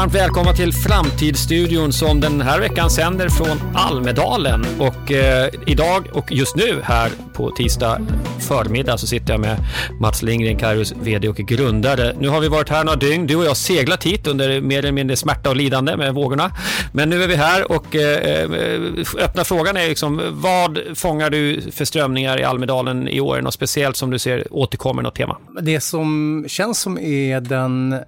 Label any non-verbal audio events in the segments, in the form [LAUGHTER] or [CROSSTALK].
Varmt välkomna till Framtidsstudion som den här veckan sänder från Almedalen. Och eh, idag och just nu här på tisdag förmiddag så sitter jag med Mats Lindgren, Kairos VD och grundare. Nu har vi varit här några dygn. Du och jag seglat hit under mer eller mindre smärta och lidande med vågorna. Men nu är vi här och eh, eh, öppna frågan är liksom vad fångar du för strömningar i Almedalen i år? Något speciellt som du ser återkommer något tema? Det som känns som är den, eh,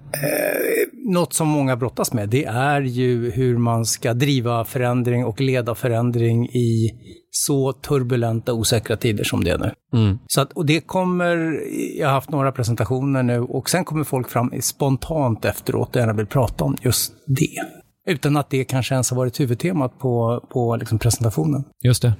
något som många brottas med, det är ju hur man ska driva förändring och leda förändring i så turbulenta, osäkra tider som det är nu. Mm. Så att, och det kommer, jag har haft några presentationer nu och sen kommer folk fram spontant efteråt och gärna vill prata om just det. Utan att det kanske ens har varit huvudtemat på, på liksom presentationen. Just det.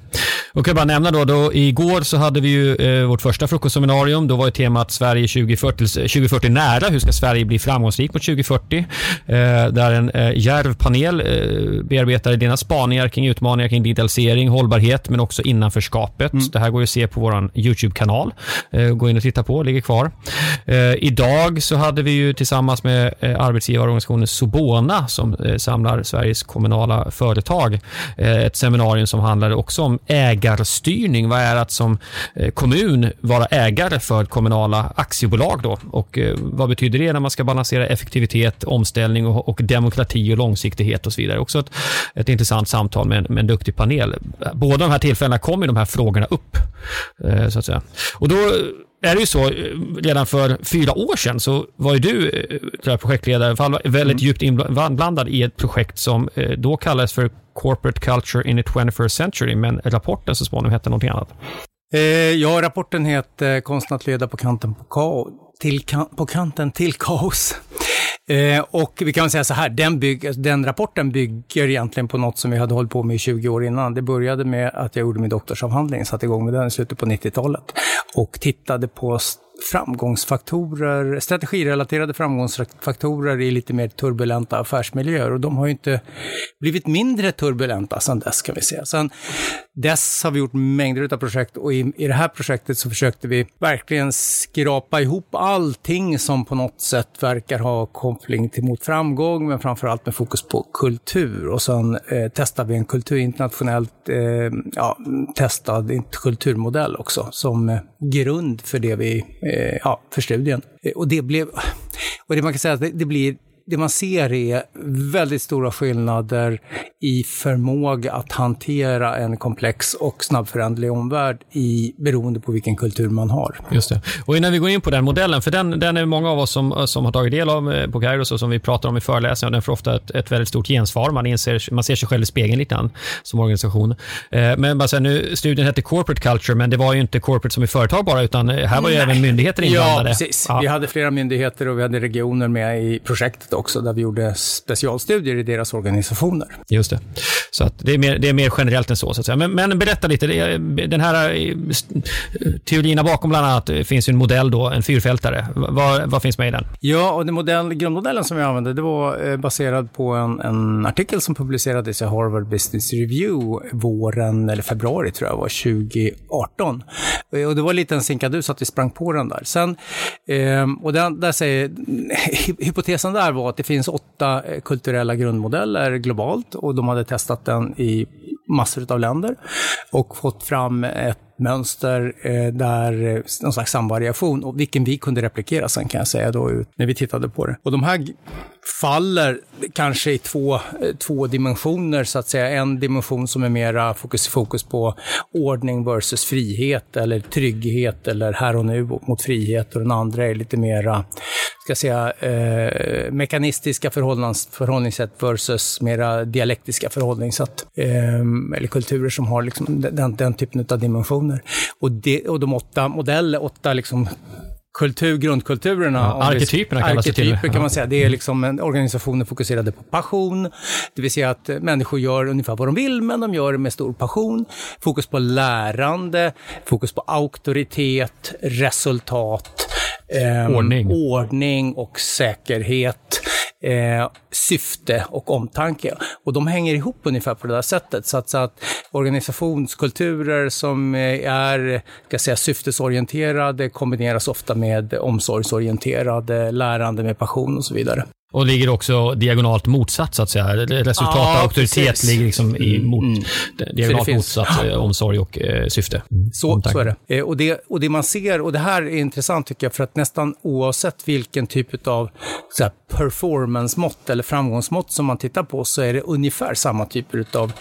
Och jag bara nämna då, då, igår så hade vi ju eh, vårt första frukostseminarium. Då var ju temat Sverige 2040, 2040 nära. Hur ska Sverige bli framgångsrikt mot 2040? Eh, där en eh, järv panel eh, bearbetade dina spaningar kring utmaningar kring digitalisering, hållbarhet, men också innanförskapet. Mm. Det här går ju att se på vår YouTube-kanal. Eh, gå in och titta på, ligger kvar. Eh, idag så hade vi ju tillsammans med eh, arbetsgivarorganisationen Sobona som eh, samlar Sveriges kommunala företag ett seminarium som handlade också om ägande ägarstyrning. Vad är att som eh, kommun vara ägare för kommunala aktiebolag då? Och eh, vad betyder det när man ska balansera effektivitet, omställning och, och demokrati och långsiktighet och så vidare? Också ett, ett intressant samtal med, med en duktig panel. Båda de här tillfällena kommer de här frågorna upp. Eh, så att säga. Och då är det ju så, redan för fyra år sedan så var ju du projektledare, väldigt mm. djupt inblandad i ett projekt som då kallades för Corporate Culture in the 21st Century, men rapporten så småningom hette någonting annat. Eh, ja, rapporten heter Konsten att leda på kanten på, kaos, till, kan, på kanten till kaos. Eh, och vi kan säga så här, den, bygg, den rapporten bygger egentligen på något som vi hade hållit på med i 20 år innan. Det började med att jag gjorde min doktorsavhandling, satte igång med den i slutet på 90-talet och tittade på framgångsfaktorer, strategirelaterade framgångsfaktorer i lite mer turbulenta affärsmiljöer. Och de har ju inte blivit mindre turbulenta sedan dess kan vi säga. Sen dess har vi gjort mängder av projekt och i, i det här projektet så försökte vi verkligen skrapa ihop allting som på något sätt verkar ha koppling till mot framgång, men framförallt med fokus på kultur. Och sen eh, testade vi en kultur, internationellt eh, ja, testad kulturmodell också som eh, grund för det vi, eh, ja, för studien. Eh, och det blev, och det man kan säga att det, det blir det man ser är väldigt stora skillnader i förmåga att hantera en komplex och snabbföränderlig omvärld i, beroende på vilken kultur man har. Just det. Och innan vi går in på den modellen, för den, den är många av oss som, som har tagit del av eh, på Kairos och som vi pratar om i föreläsningar, den får ofta ett, ett väldigt stort gensvar. Man, inser, man ser sig själv i spegeln lite grann som organisation. Eh, men bara så här, nu, studien hette Corporate Culture, men det var ju inte corporate som i företag bara, utan här var ju Nej. även myndigheter inblandade. Ja, precis. Ja. Vi hade flera myndigheter och vi hade regioner med i projektet också, där vi gjorde specialstudier i deras organisationer. Just det. Så att det, är mer, det är mer generellt än så. så att säga. Men, men berätta lite. Den här eh, teorierna bakom bland annat eh, finns ju en modell, då, en fyrfältare. Vad, vad finns med i den? Ja, och den modell, grundmodellen som vi använde, det var eh, baserad på en, en artikel som publicerades i Harvard Business Review våren, eller februari tror jag var, 2018. Och det var lite en sinkadus att vi sprang på den där. Sen, och den, där säger, [LAUGHS] hypotesen där var att det finns åtta eh, kulturella grundmodeller globalt och de hade testat den i massor av länder och fått fram ett mönster eh, där eh, någon slags samvariation och vilken vi kunde replikera sen kan jag säga då när vi tittade på det. Och de här faller kanske i två, två dimensioner så att säga. En dimension som är mera fokus, fokus på ordning versus frihet eller trygghet eller här och nu mot frihet och den andra är lite mera ska säga, eh, mekanistiska förhållnings, förhållningssätt versus mera dialektiska förhållningssätt. Eh, eller kulturer som har liksom den, den typen av dimensioner. Och, det, och de åtta modeller, åtta liksom kultur, grundkulturerna. Ja, arketyperna kallas det till. kan man säga. Det är liksom en organisationer fokuserade på passion, det vill säga att människor gör ungefär vad de vill, men de gör det med stor passion. Fokus på lärande, fokus på auktoritet, resultat, eh, ordning. ordning och säkerhet eh, syfte och omtanke. Och de hänger ihop ungefär på det där sättet. Så att, så att organisationskulturer som är ska säga, syftesorienterade kombineras ofta med omsorgsorienterade, lärande med passion och så vidare. Och ligger också diagonalt motsatt så att säga. Resultat och auktoritet precis. ligger liksom i mm, mot, mm. diagonalt motsatt eh, omsorg och eh, syfte. Mm. Så, så är det. Eh, och det. Och det man ser, och det här är intressant tycker jag, för att nästan oavsett vilken typ av performance-mått eller framgångsmått som man tittar på så är det ungefär samma typer av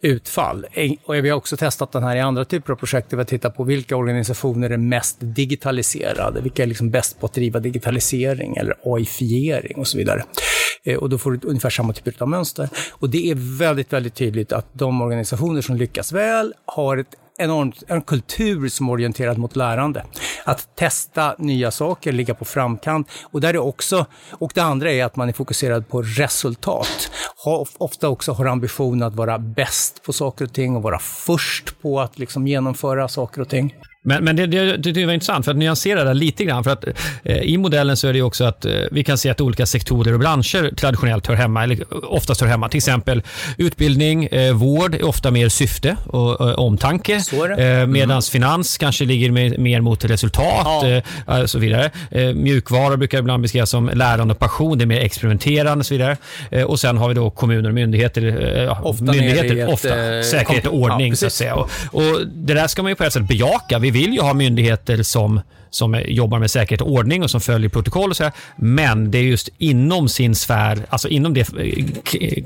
utfall. Och vi har också testat den här i andra typer av projekt där vi tittar på vilka organisationer är mest digitaliserade, vilka är liksom bäst på att driva digitalisering eller AI-fiering och så vidare mönster. Eh, och då får du ungefär samma typ av mönster. Och det är väldigt, väldigt tydligt att de organisationer som lyckas väl har ett enormt, en kultur som är orienterad mot lärande. Att testa nya saker, ligga på framkant. Och, där är också, och det andra är att man är fokuserad på resultat. Ha, ofta också har ambitionen att vara bäst på saker och ting och vara först på att liksom genomföra saker och ting. Men, men det, det, det var intressant, för att nyansera det lite grann. För att, eh, I modellen så är det också att eh, vi kan se att olika sektorer och branscher traditionellt hör hemma, eller oftast hör hemma. Till exempel utbildning, eh, vård är ofta mer syfte och, och omtanke. Eh, Medan mm. finans kanske ligger mer, mer mot resultat ja. och eh, så vidare. Eh, mjukvara brukar ibland beskrivas som lärande och passion, det är mer experimenterande och så vidare. Eh, och sen har vi då kommuner och myndigheter. ofta myndigheter, ett, ofta, säkerhet och ordning ja, så att säga. Och, och, det där ska man ju på ett sätt bejaka. Vi vill ju ha myndigheter som som jobbar med säkerhet och ordning och som följer protokoll och så här. Men det är just inom sin sfär, alltså inom det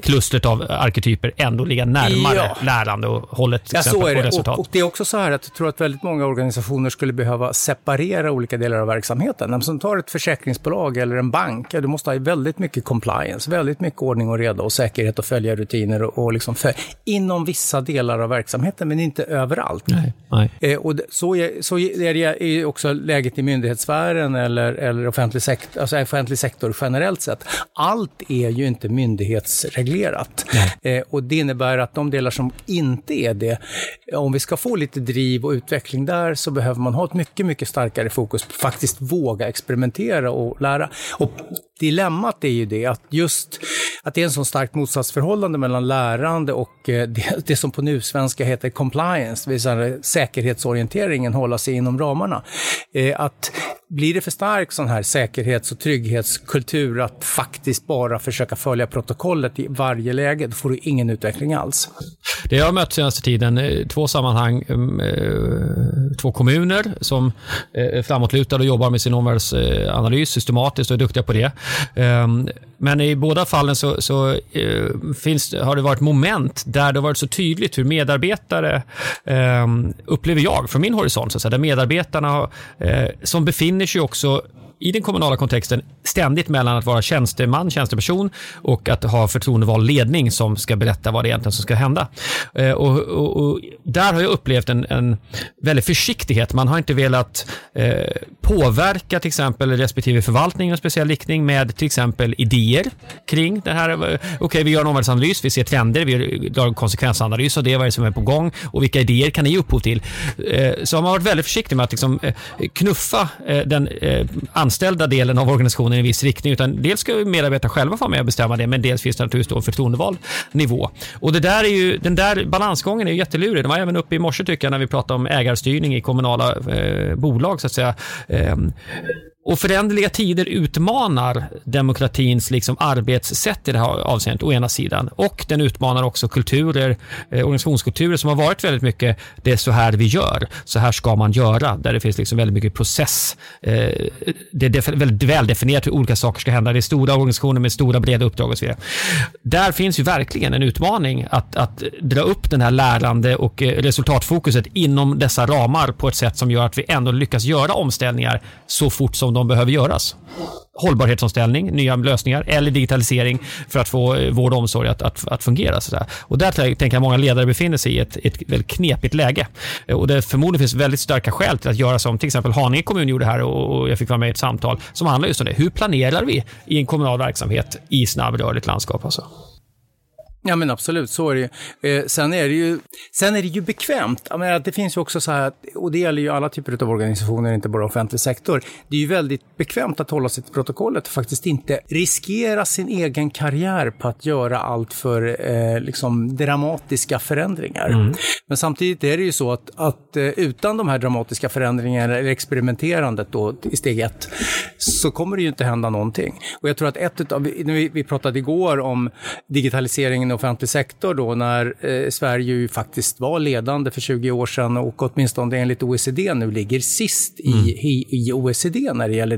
klustret av arketyper ändå ligga närmare ja. lärande och hållet ja, så är det. resultat. Och, och, det är också så här att jag tror att väldigt många organisationer skulle behöva separera olika delar av verksamheten. När man tar ett försäkringsbolag eller en bank, ja, du måste ha väldigt mycket compliance, väldigt mycket ordning och reda och säkerhet och följa rutiner och, och liksom för, inom vissa delar av verksamheten, men inte överallt. Nej, nej. Eh, och så, är, så är det också läget i myndighetssfären eller, eller offentlig, sektor, alltså offentlig sektor generellt sett. Allt är ju inte myndighetsreglerat. Eh, och det innebär att de delar som inte är det, om vi ska få lite driv och utveckling där så behöver man ha ett mycket, mycket starkare fokus på faktiskt våga experimentera och lära. Och dilemmat är ju det att just att det är en så starkt motsatsförhållande mellan lärande och eh, det, det som på nu-svenska heter compliance, det vill säga säkerhetsorienteringen, hålla sig inom ramarna det att blir det för stark sån här säkerhets och trygghetskultur att faktiskt bara försöka följa protokollet i varje läge, då får du ingen utveckling alls. Det jag har mött senaste tiden, eh, två sammanhang, mm, eh, två kommuner som eh, är framåtlutade och jobbar med sin omvärldsanalys systematiskt och är duktiga på det. Ehm, men i båda fallen så, så finns, har det varit moment där det har varit så tydligt hur medarbetare, ehm, upplever jag från min horisont, så att säga, där medarbetarna som befinner sig också i den kommunala kontexten ständigt mellan att vara tjänsteman, tjänsteperson och att ha förtroendevald ledning som ska berätta vad det egentligen som ska hända. Eh, och, och, och där har jag upplevt en, en väldig försiktighet. Man har inte velat eh, påverka till exempel respektive förvaltning i en speciell riktning med till exempel idéer kring det här. Eh, okej, okay, vi gör en omvärldsanalys, vi ser trender, vi drar en konsekvensanalys av det, vad är det som är på gång och vilka idéer kan ni ge upphov till? Eh, så har man varit väldigt försiktig med att liksom, eh, knuffa eh, den eh, anställda delen av organisationen i en viss riktning. Utan dels ska medarbetare själva få med och bestämma det, men dels finns det naturligtvis då en förtroendevald nivå. Och det där är ju, den där balansgången är jättelurig. Den var även uppe i morse tycker jag när vi pratade om ägarstyrning i kommunala eh, bolag så att säga. Eh, och föränderliga tider utmanar demokratins liksom arbetssätt i det här avseendet, å ena sidan. Och den utmanar också kulturer, eh, organisationskulturer som har varit väldigt mycket, det är så här vi gör, så här ska man göra, där det finns liksom väldigt mycket process. Eh, det är väldigt väldefinierat hur olika saker ska hända. Det är stora organisationer med stora breda uppdrag och så vidare. Där finns ju verkligen en utmaning att, att dra upp den här lärande och eh, resultatfokuset inom dessa ramar på ett sätt som gör att vi ändå lyckas göra omställningar så fort som de de behöver göras. Hållbarhetsomställning, nya lösningar eller digitalisering för att få eh, vård och omsorg att, att, att fungera. Så där. Och där tänker jag många ledare befinner sig i ett, ett väldigt knepigt läge. Eh, och det förmodligen finns väldigt starka skäl till att göra som till exempel Haninge kommun gjorde här och, jag fick vara med i ett samtal som handlar just om det. Hur planerar vi i en kommunal verksamhet i snabbrörligt landskap? Alltså? Ja men absolut, så är det ju. Eh, sen, är det ju sen är det ju bekvämt. Jag menar, det finns ju också så här, och det gäller ju alla typer av organisationer, inte bara offentlig sektor. Det är ju väldigt bekvämt att hålla sig till protokollet och faktiskt inte riskera sin egen karriär på att göra allt för eh, liksom dramatiska förändringar. Mm. Men samtidigt är det ju så att, att eh, utan de här dramatiska förändringarna, eller experimenterandet då i steg ett, så kommer det ju inte hända någonting. Och jag tror att ett av, vi, vi pratade igår om digitaliseringen i offentlig sektor då när eh, Sverige ju faktiskt var ledande för 20 år sedan och åtminstone enligt OECD nu ligger sist mm. i, i, i, OECD när det gäller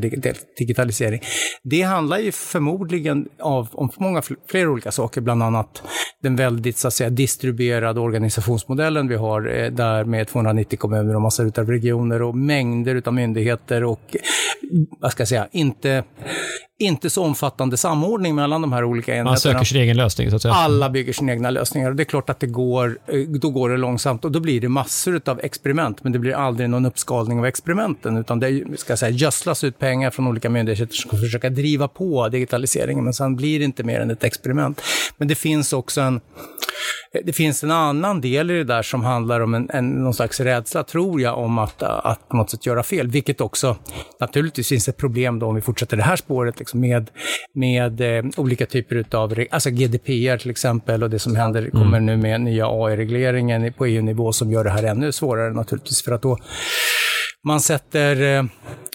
digitalisering. Det handlar ju förmodligen av, om många fler olika saker, bland annat den väldigt så att säga distribuerade organisationsmodellen vi har eh, där med 290 kommuner och massor av regioner och mängder av myndigheter och vad ska jag säga, inte inte så omfattande samordning mellan de här olika enheterna. Man söker sin egen lösning, så att säga. Alla alla bygger sina egna lösningar. Och det är klart att det går, eh, då går det långsamt och då blir det massor av experiment, men det blir aldrig någon uppskalning av experimenten, utan det ska säga, gödslas ut pengar från olika myndigheter som ska försöka driva på digitaliseringen, men sen blir det inte mer än ett experiment. Men det finns också en eh, det finns en annan del i det där som handlar om en, en, någon slags rädsla, tror jag, om att, att på något sätt göra fel. Vilket också, naturligtvis finns ett problem då om vi fortsätter det här spåret liksom med, med eh, olika typer av, alltså GDPR till exempel och det som händer, mm. kommer nu med nya AI-regleringen på EU-nivå som gör det här ännu svårare naturligtvis. För att då man, sätter, eh,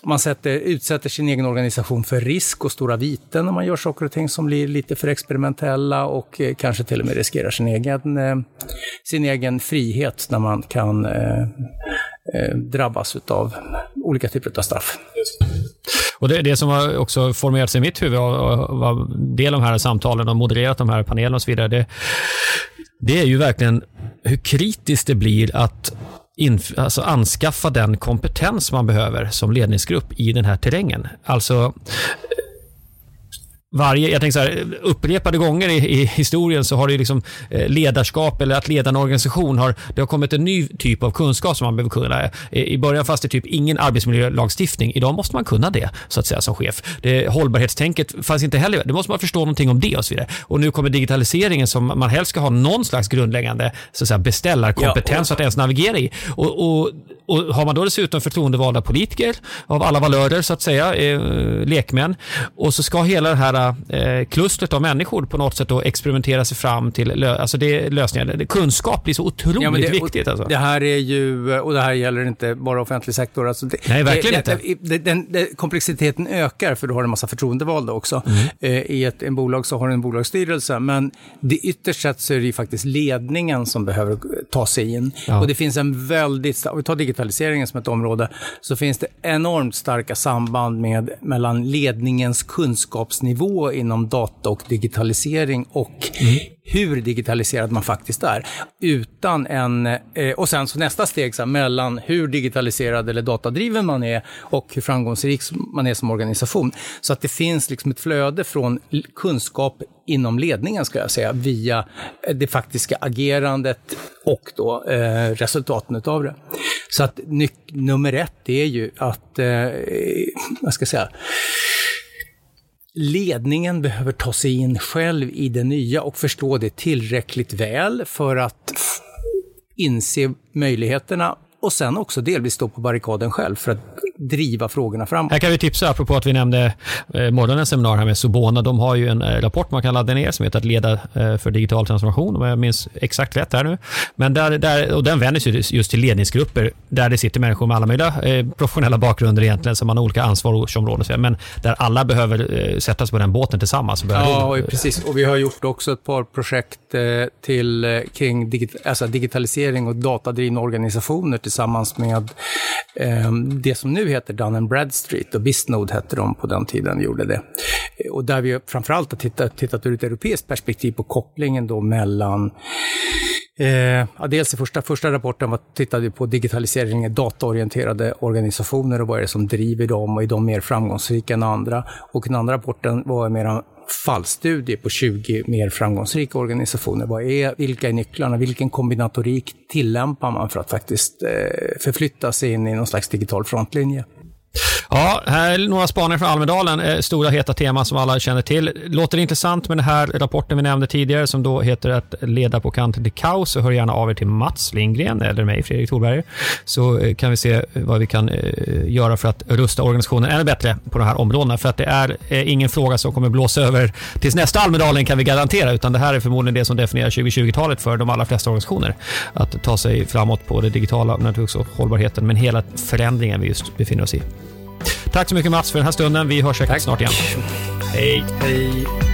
man sätter, utsätter sin egen organisation för risk och stora viten när man gör saker och ting som blir lite för experimentella och eh, kanske till och med riskerar sin egen, eh, sin egen frihet när man kan Eh, drabbas av olika typer av straff. Och det, det som har också formerats i mitt huvud av, var del av de här samtalen och modererat de här panelerna och så vidare, det, det är ju verkligen hur kritiskt det blir att alltså anskaffa den kompetens man behöver som ledningsgrupp i den här terrängen. Alltså varje, jag tänker så här, upprepade gånger i, i, historien så har det liksom eh, ledarskap eller att leda en organisation har, det har kommit en ny typ av kunskap som man behöver kunna. I början fanns det typ ingen arbetsmiljölagstiftning. Idag måste man kunna det så att säga som chef. Det, hållbarhetstänket fanns inte heller. Det måste man förstå någonting om det och så vidare. Och nu kommer digitaliseringen som man helst ska ha någon slags grundläggande så att säga, beställarkompetens ja, och... att ens navigera i. Och, och, och har man då dessutom förtroendevalda politiker av alla valörer så att säga, eh, lekmän och så ska hela det här eh, klustret av människor på något sätt då experimentera sig fram till alltså det, lösningar. Kunskap blir så otroligt ja, det, viktigt. Alltså. Det här är ju, och det här gäller inte bara offentlig sektor. Alltså det, Nej, verkligen det, inte. Den, den, komplexiteten ökar för du har en massa förtroendevalda också. Mm. Eh, I ett en bolag så har du en bolagsstyrelse, men det ytterst sett så är det ju faktiskt ledningen som behöver ta sig in. Ja. Och det finns en väldigt, vi tar digitaliseringen som ett område, så finns det enormt starka samband med, mellan ledningens kunskapsnivå inom data och digitalisering och mm hur digitaliserad man faktiskt är. Utan en, eh, och sen så nästa steg så här, mellan hur digitaliserad eller datadriven man är och hur framgångsrik man är som organisation. Så att det finns liksom ett flöde från kunskap inom ledningen, ska jag säga, via eh, det faktiska agerandet och då eh, resultaten av det. Så att nummer ett är ju att, eh, vad ska jag säga, ledningen behöver ta sig in själv i det nya och förstå det tillräckligt väl för att inse möjligheterna och sen också delvis stå på barrikaden själv för att driva frågorna framåt. Här kan vi tipsa, apropå att vi nämnde eh, morgonens seminarium här med Sobona. De har ju en eh, rapport man kan ladda ner som heter att leda eh, för digital transformation, om jag minns exakt rätt här nu. Men där, där, och den vänder sig just till ledningsgrupper där det sitter människor med alla möjliga professionella bakgrunder egentligen, som har olika ansvarsområden, men där alla behöver eh, sättas på den båten tillsammans. Och ja, och precis. Och vi har gjort också ett par projekt till, kring digit alltså digitalisering och datadrivna organisationer tillsammans med eh, det som nu heter Dun Bradstreet och Bisnode hette de på den tiden, gjorde det. Och där vi framförallt har tittat, tittat ur ett europeiskt perspektiv på kopplingen då mellan Eh, ja, dels i första, första rapporten var, tittade vi på digitalisering i dataorienterade organisationer och vad är det som driver dem och är de mer framgångsrika än andra. Och den andra rapporten var mer fallstudie på 20 mer framgångsrika organisationer. Vad är, vilka är nycklarna? Vilken kombinatorik tillämpar man för att faktiskt eh, förflytta sig in i någon slags digital frontlinje? Ja, här är några spaningar från Almedalen. Eh, stora heta teman som alla känner till. Låter det intressant med den här rapporten vi nämnde tidigare som då heter att leda på kanten till kaos så hör gärna av er till Mats Lindgren eller mig, Fredrik Thorberg, Så eh, kan vi se eh, vad vi kan göra för att rusta organisationen ännu bättre på de här områdena. För att det är ingen fråga som kommer blåsa över tills nästa Almedalen kan vi garantera, utan det här är förmodligen det som definierar 2020-talet för de allra flesta organisationer. Att ta sig framåt på det digitala och naturligtvis hållbarheten, men hela förändringen vi just befinner oss i. Tack så mycket Mats för den här stunden. Vi hörs säkert Tack. snart igen. Hej. Hej.